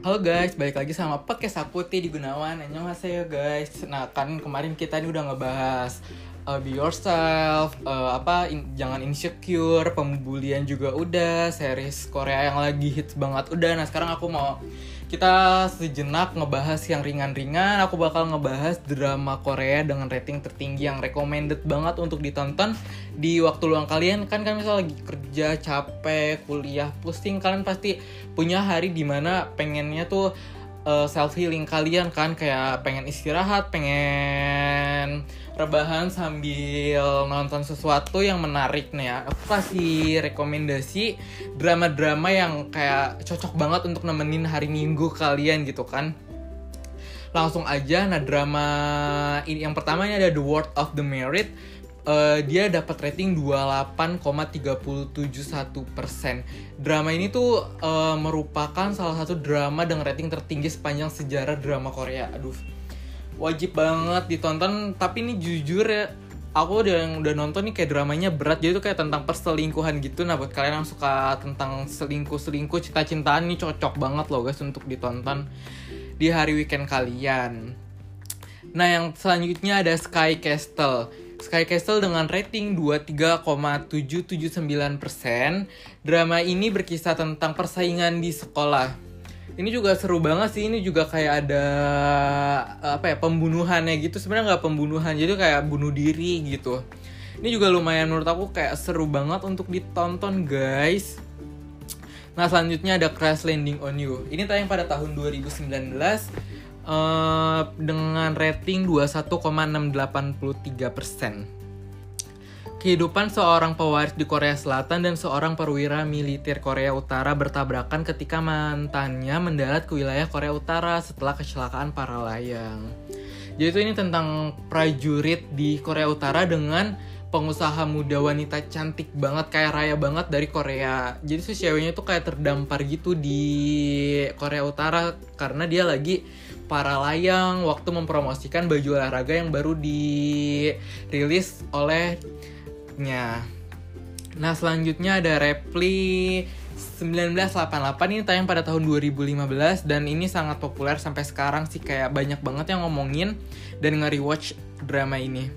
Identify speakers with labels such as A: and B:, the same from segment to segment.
A: Halo guys, balik lagi sama podcast aku di Gunawan. Annyeonghaseyo guys. Nah, kan kemarin kita ini udah ngebahas uh, be yourself, uh, apa in- jangan insecure, pembulian juga udah, series Korea yang lagi hits banget udah. Nah, sekarang aku mau kita sejenak ngebahas yang ringan-ringan. Aku bakal ngebahas drama Korea dengan rating tertinggi yang recommended banget untuk ditonton di waktu luang kalian. Kan kan misal lagi kerja, capek, kuliah, pusing, kalian pasti punya hari di mana pengennya tuh uh, self healing kalian kan kayak pengen istirahat, pengen rebahan sambil nonton sesuatu yang menarik nih ya. Aku kasih rekomendasi drama-drama yang kayak cocok banget untuk nemenin hari Minggu kalian gitu kan. Langsung aja nah drama ini yang pertamanya ada The World of the Merit Uh, dia dapat rating 28,371%. Drama ini tuh uh, merupakan salah satu drama dengan rating tertinggi sepanjang sejarah drama Korea. Aduh, wajib banget ditonton. Tapi ini jujur ya, aku udah udah nonton nih kayak dramanya berat. Jadi tuh kayak tentang perselingkuhan gitu. Nah buat kalian yang suka tentang selingkuh-selingkuh, cinta-cintaan ini cocok banget loh guys untuk ditonton di hari weekend kalian. Nah yang selanjutnya ada Sky Castle. Sky Castle dengan rating 23,779%. Drama ini berkisah tentang persaingan di sekolah. Ini juga seru banget sih. Ini juga kayak ada apa ya pembunuhannya gitu. Sebenarnya nggak pembunuhan, jadi kayak bunuh diri gitu. Ini juga lumayan menurut aku kayak seru banget untuk ditonton guys. Nah selanjutnya ada Crash Landing on You. Ini tayang pada tahun 2019 uh, dengan rating 21,683%. Kehidupan seorang pewaris di Korea Selatan dan seorang perwira militer Korea Utara bertabrakan ketika mantannya mendarat ke wilayah Korea Utara setelah kecelakaan para layang. Jadi itu ini tentang prajurit di Korea Utara dengan pengusaha muda wanita cantik banget kayak raya banget dari Korea. Jadi si ceweknya tuh kayak terdampar gitu di Korea Utara karena dia lagi para layang waktu mempromosikan baju olahraga yang baru dirilis olehnya. Nah selanjutnya ada Repli 1988 ini tayang pada tahun 2015 dan ini sangat populer sampai sekarang sih kayak banyak banget yang ngomongin dan nge-rewatch drama ini.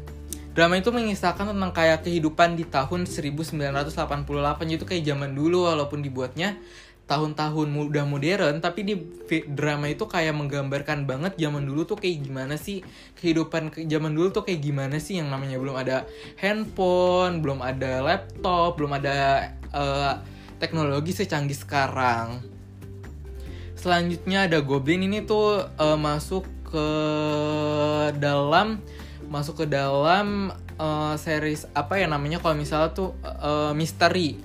A: Drama itu mengisahkan tentang kayak kehidupan di tahun 1988 itu kayak zaman dulu walaupun dibuatnya tahun-tahun muda modern tapi di drama itu kayak menggambarkan banget zaman dulu tuh kayak gimana sih kehidupan ke zaman dulu tuh kayak gimana sih yang namanya belum ada handphone belum ada laptop belum ada uh, teknologi secanggih sekarang. Selanjutnya ada Goblin ini tuh uh, masuk ke dalam masuk ke dalam uh, series apa ya namanya kalau misalnya tuh uh, misteri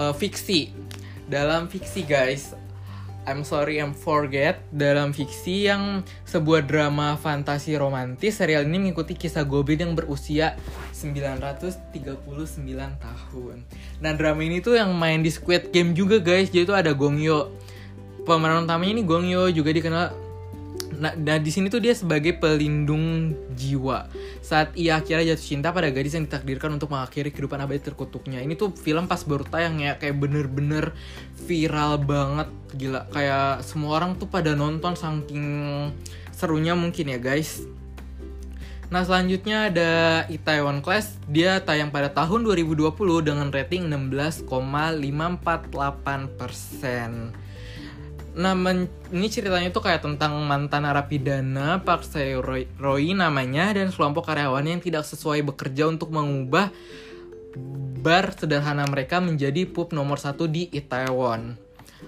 A: uh, fiksi dalam fiksi guys. I'm sorry I'm forget. Dalam fiksi yang sebuah drama fantasi romantis serial ini mengikuti kisah Goblin yang berusia 939 tahun. Nah drama ini tuh yang main di Squid Game juga guys. Jadi tuh ada Gong Yoo pemeran utamanya ini Gong Yoo juga dikenal Nah, nah di sini tuh dia sebagai pelindung jiwa saat ia akhirnya jatuh cinta pada gadis yang ditakdirkan untuk mengakhiri kehidupan abadi terkutuknya. Ini tuh film pas baru tayang ya kayak bener-bener viral banget gila kayak semua orang tuh pada nonton saking serunya mungkin ya guys. Nah selanjutnya ada Itaewon Class Dia tayang pada tahun 2020 dengan rating 16,548% Nah, ini ceritanya tuh kayak tentang mantan narapidana Park Roy, Roy namanya dan sekelompok karyawan yang tidak sesuai bekerja untuk mengubah bar sederhana mereka menjadi pub nomor satu di Itaewon.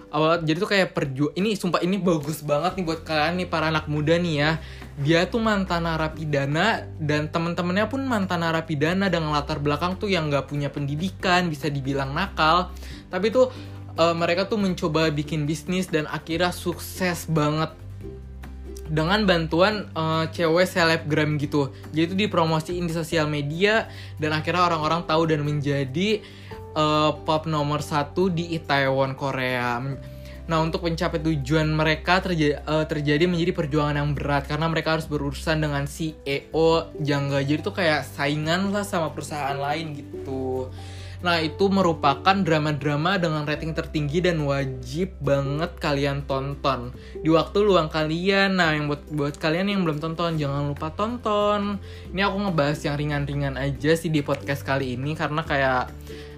A: Awal jadi tuh kayak perju ini sumpah ini bagus banget nih buat kalian nih para anak muda nih ya. Dia tuh mantan narapidana dan temen-temennya pun mantan narapidana dengan latar belakang tuh yang nggak punya pendidikan bisa dibilang nakal. Tapi tuh uh, mereka tuh mencoba bikin bisnis dan akhirnya sukses banget dengan bantuan uh, cewek selebgram gitu. Jadi itu dipromosiin di sosial media dan akhirnya orang-orang tahu dan menjadi uh, pop nomor satu di Itaewon Korea. Nah untuk mencapai tujuan mereka terjadi, uh, terjadi menjadi perjuangan yang berat karena mereka harus berurusan dengan CEO yang jadi tuh kayak saingan lah sama perusahaan lain gitu. Nah, itu merupakan drama-drama dengan rating tertinggi dan wajib banget kalian tonton di waktu luang kalian. Nah, yang buat buat kalian yang belum tonton, jangan lupa tonton. Ini aku ngebahas yang ringan-ringan aja sih di podcast kali ini karena kayak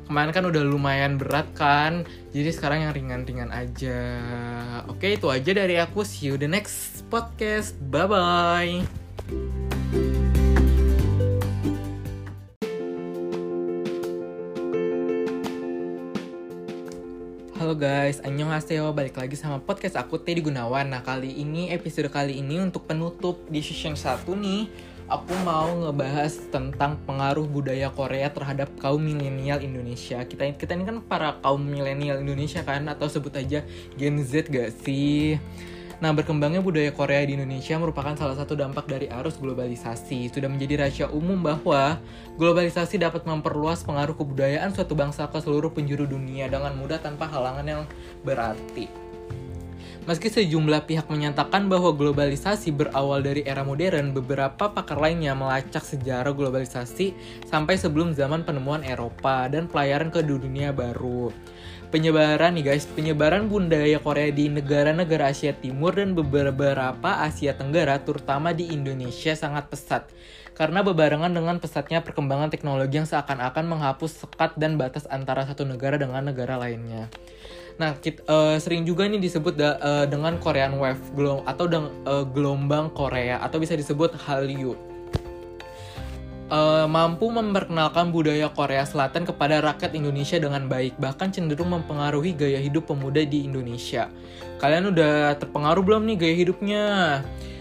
A: kemarin kan udah lumayan berat kan. Jadi sekarang yang ringan-ringan aja. Oke, itu aja dari aku. See you the next podcast. Bye bye. Halo guys, annyeonghaseyo, balik lagi sama podcast aku Teddy Gunawan. Nah kali ini, episode kali ini untuk penutup di season 1 nih Aku mau ngebahas tentang pengaruh budaya Korea terhadap kaum milenial Indonesia. Kita, kita ini kan para kaum milenial Indonesia kan? Atau sebut aja Gen Z gak sih? Nah, berkembangnya budaya Korea di Indonesia merupakan salah satu dampak dari arus globalisasi. Sudah menjadi rahasia umum bahwa globalisasi dapat memperluas pengaruh kebudayaan suatu bangsa ke seluruh penjuru dunia dengan mudah tanpa halangan yang berarti. Meski sejumlah pihak menyatakan bahwa globalisasi berawal dari era modern, beberapa pakar lainnya melacak sejarah globalisasi sampai sebelum zaman penemuan Eropa dan pelayaran ke dunia baru penyebaran nih guys, penyebaran budaya Korea di negara-negara Asia Timur dan beberapa Asia Tenggara, terutama di Indonesia sangat pesat. Karena bebarengan dengan pesatnya perkembangan teknologi yang seakan-akan menghapus sekat dan batas antara satu negara dengan negara lainnya. Nah, kita, uh, sering juga nih disebut da, uh, dengan Korean Wave atau uh, gelombang Korea atau bisa disebut Hallyu uh, mampu memperkenalkan budaya Korea Selatan kepada rakyat Indonesia dengan baik, bahkan cenderung mempengaruhi gaya hidup pemuda di Indonesia. Kalian udah terpengaruh belum nih gaya hidupnya?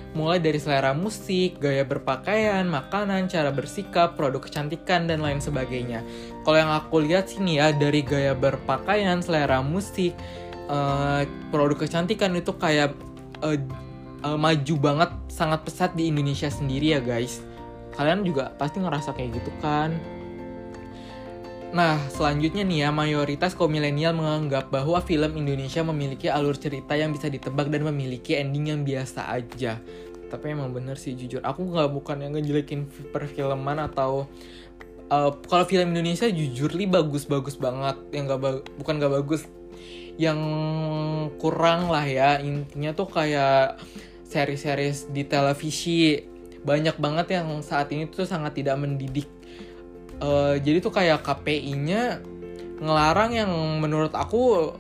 A: Mulai dari selera musik, gaya berpakaian, makanan, cara bersikap, produk kecantikan, dan lain sebagainya. Kalau yang aku lihat sini ya, dari gaya berpakaian, selera musik, uh, produk kecantikan itu kayak uh, uh, maju banget, sangat pesat di Indonesia sendiri ya guys kalian juga pasti ngerasa kayak gitu kan? Nah, selanjutnya nih ya, mayoritas kaum milenial menganggap bahwa film Indonesia memiliki alur cerita yang bisa ditebak dan memiliki ending yang biasa aja. Tapi emang bener sih jujur, aku nggak bukan yang ngejelekin perfilman atau uh, kalau film Indonesia jujur li bagus-bagus banget, yang nggak ba bukan nggak bagus, yang kurang lah ya. Intinya tuh kayak seri-series di televisi banyak banget yang saat ini tuh sangat tidak mendidik. Uh, jadi tuh kayak KPI-nya ngelarang yang menurut aku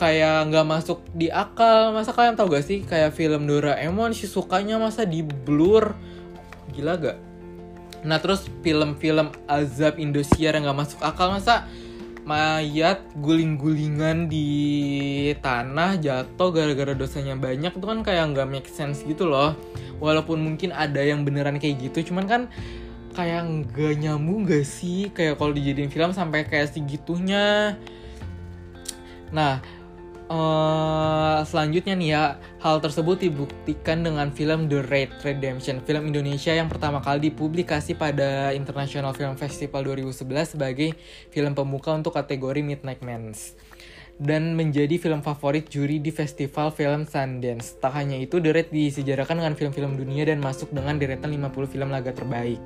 A: kayak nggak masuk di akal. Masa kalian tau gak sih kayak film Doraemon sih sukanya masa di blur? Gila gak? Nah terus film-film azab Indosiar yang nggak masuk akal masa mayat guling-gulingan di tanah jatuh gara-gara dosanya banyak itu kan kayak nggak make sense gitu loh walaupun mungkin ada yang beneran kayak gitu cuman kan kayak nggak nyambung gak sih? Kayak kalau dijadiin film sampai kayak segitunya. Nah Uh, selanjutnya nih ya, hal tersebut dibuktikan dengan film The Red Redemption, film Indonesia yang pertama kali dipublikasi pada International Film Festival 2011 sebagai film pembuka untuk kategori Midnight Mans dan menjadi film favorit juri di festival film Sundance. Tak hanya itu, The Red disejarahkan dengan film-film dunia dan masuk dengan deretan 50 film laga terbaik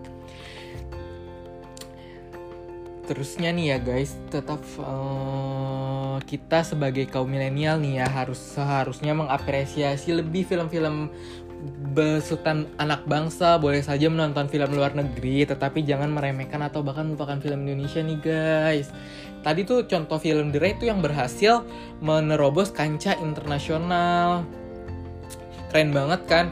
A: terusnya nih ya guys tetap uh, kita sebagai kaum milenial nih ya harus seharusnya mengapresiasi lebih film-film besutan anak bangsa boleh saja menonton film luar negeri tetapi jangan meremehkan atau bahkan melupakan film Indonesia nih guys. Tadi tuh contoh film The Ray itu yang berhasil menerobos kancah internasional. Keren banget kan?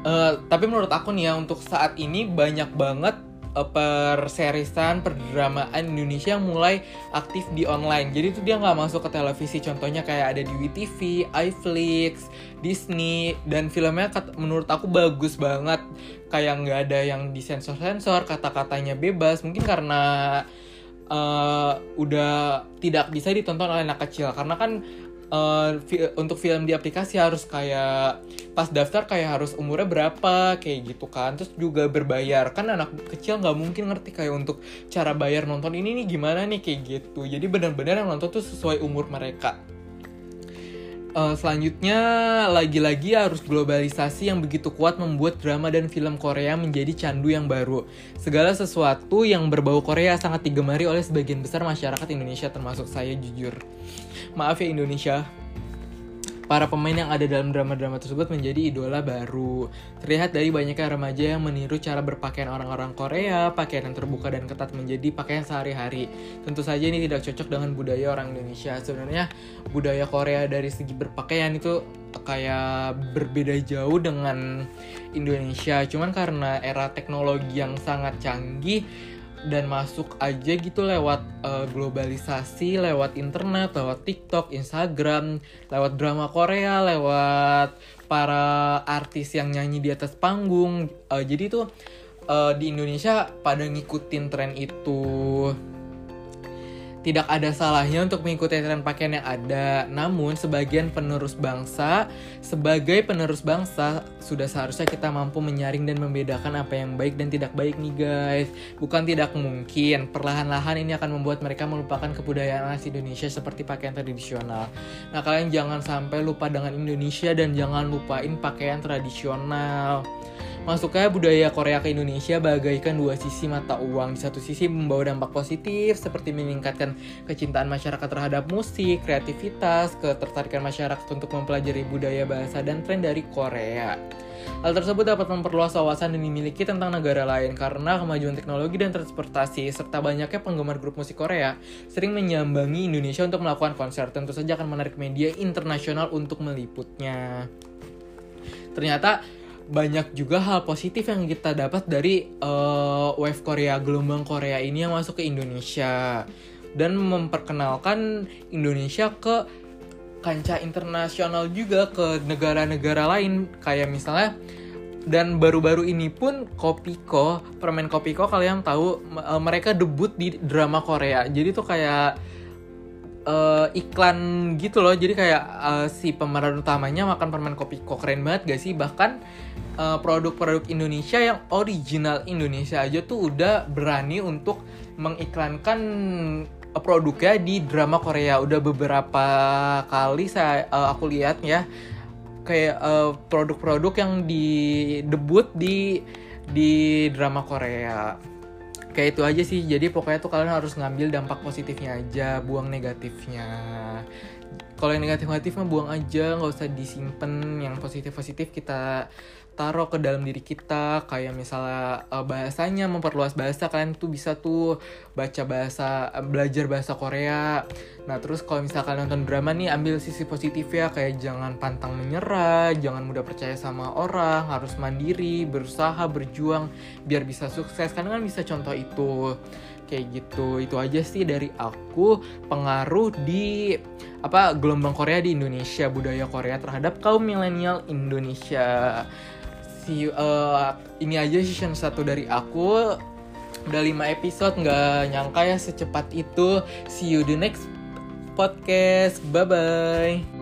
A: Uh, tapi menurut aku nih ya untuk saat ini banyak banget uh, perserisan perdramaan Indonesia yang mulai aktif di online. Jadi itu dia nggak masuk ke televisi. Contohnya kayak ada di WTV, iFlix, Disney dan filmnya menurut aku bagus banget. Kayak nggak ada yang disensor-sensor kata-katanya bebas. Mungkin karena uh, udah tidak bisa ditonton oleh anak kecil. Karena kan uh, untuk film di aplikasi harus kayak pas daftar kayak harus umurnya berapa kayak gitu kan terus juga berbayar kan anak kecil nggak mungkin ngerti kayak untuk cara bayar nonton ini nih gimana nih kayak gitu jadi benar-benar yang nonton tuh sesuai umur mereka Uh, selanjutnya lagi-lagi harus globalisasi yang begitu kuat membuat drama dan film Korea menjadi candu yang baru. Segala sesuatu yang berbau Korea sangat digemari oleh sebagian besar masyarakat Indonesia termasuk saya jujur. Maaf ya Indonesia, Para pemain yang ada dalam drama-drama tersebut menjadi idola baru. Terlihat dari banyaknya remaja yang meniru cara berpakaian orang-orang Korea, pakaian yang terbuka dan ketat menjadi pakaian sehari-hari. Tentu saja ini tidak cocok dengan budaya orang Indonesia. Sebenarnya budaya Korea dari segi berpakaian itu kayak berbeda jauh dengan Indonesia. Cuman karena era teknologi yang sangat canggih, dan masuk aja gitu lewat uh, globalisasi, lewat internet, lewat TikTok, Instagram, lewat drama Korea, lewat para artis yang nyanyi di atas panggung. Uh, jadi tuh uh, di Indonesia pada ngikutin tren itu tidak ada salahnya untuk mengikuti tren pakaian yang ada. Namun, sebagian penerus bangsa, sebagai penerus bangsa, sudah seharusnya kita mampu menyaring dan membedakan apa yang baik dan tidak baik nih guys. Bukan tidak mungkin, perlahan-lahan ini akan membuat mereka melupakan kebudayaan asli Indonesia seperti pakaian tradisional. Nah, kalian jangan sampai lupa dengan Indonesia dan jangan lupain pakaian tradisional. Masuknya budaya Korea ke Indonesia bagaikan dua sisi mata uang. Di satu sisi membawa dampak positif seperti meningkatkan kecintaan masyarakat terhadap musik, kreativitas, ketertarikan masyarakat untuk mempelajari budaya bahasa dan tren dari Korea. Hal tersebut dapat memperluas wawasan dan dimiliki tentang negara lain karena kemajuan teknologi dan transportasi serta banyaknya penggemar grup musik Korea sering menyambangi Indonesia untuk melakukan konser. Tentu saja akan menarik media internasional untuk meliputnya. Ternyata banyak juga hal positif yang kita dapat dari uh, wave Korea gelombang Korea ini yang masuk ke Indonesia dan memperkenalkan Indonesia ke kancah internasional juga ke negara-negara lain kayak misalnya dan baru-baru ini pun Kopiko, permen Kopiko kalian tahu uh, mereka debut di drama Korea. Jadi tuh kayak uh, iklan gitu loh. Jadi kayak uh, si pemeran utamanya makan permen Kopiko keren banget gak sih? Bahkan eh, produk-produk Indonesia yang original Indonesia aja tuh udah berani untuk mengiklankan uh, produknya di drama Korea. Udah beberapa kali saya uh, aku lihat ya kayak uh, produk-produk yang di debut di di drama Korea. Kayak itu aja sih. Jadi pokoknya tuh kalian harus ngambil dampak positifnya aja, buang negatifnya kalau yang negatif-negatif mah buang aja nggak usah disimpan yang positif-positif kita taruh ke dalam diri kita. Kayak misalnya uh, bahasanya memperluas bahasa kalian tuh bisa tuh baca bahasa uh, belajar bahasa Korea. Nah terus kalau misalkan nonton drama nih ambil sisi positif ya kayak jangan pantang menyerah jangan mudah percaya sama orang harus mandiri berusaha berjuang biar bisa sukses. Karena kan bisa contoh itu. Kayak gitu. Itu aja sih dari aku. Pengaruh di apa gelombang Korea di Indonesia budaya Korea terhadap kaum milenial Indonesia si uh, ini aja season satu dari aku. Udah 5 episode nggak nyangka ya secepat itu. See you the next podcast. Bye bye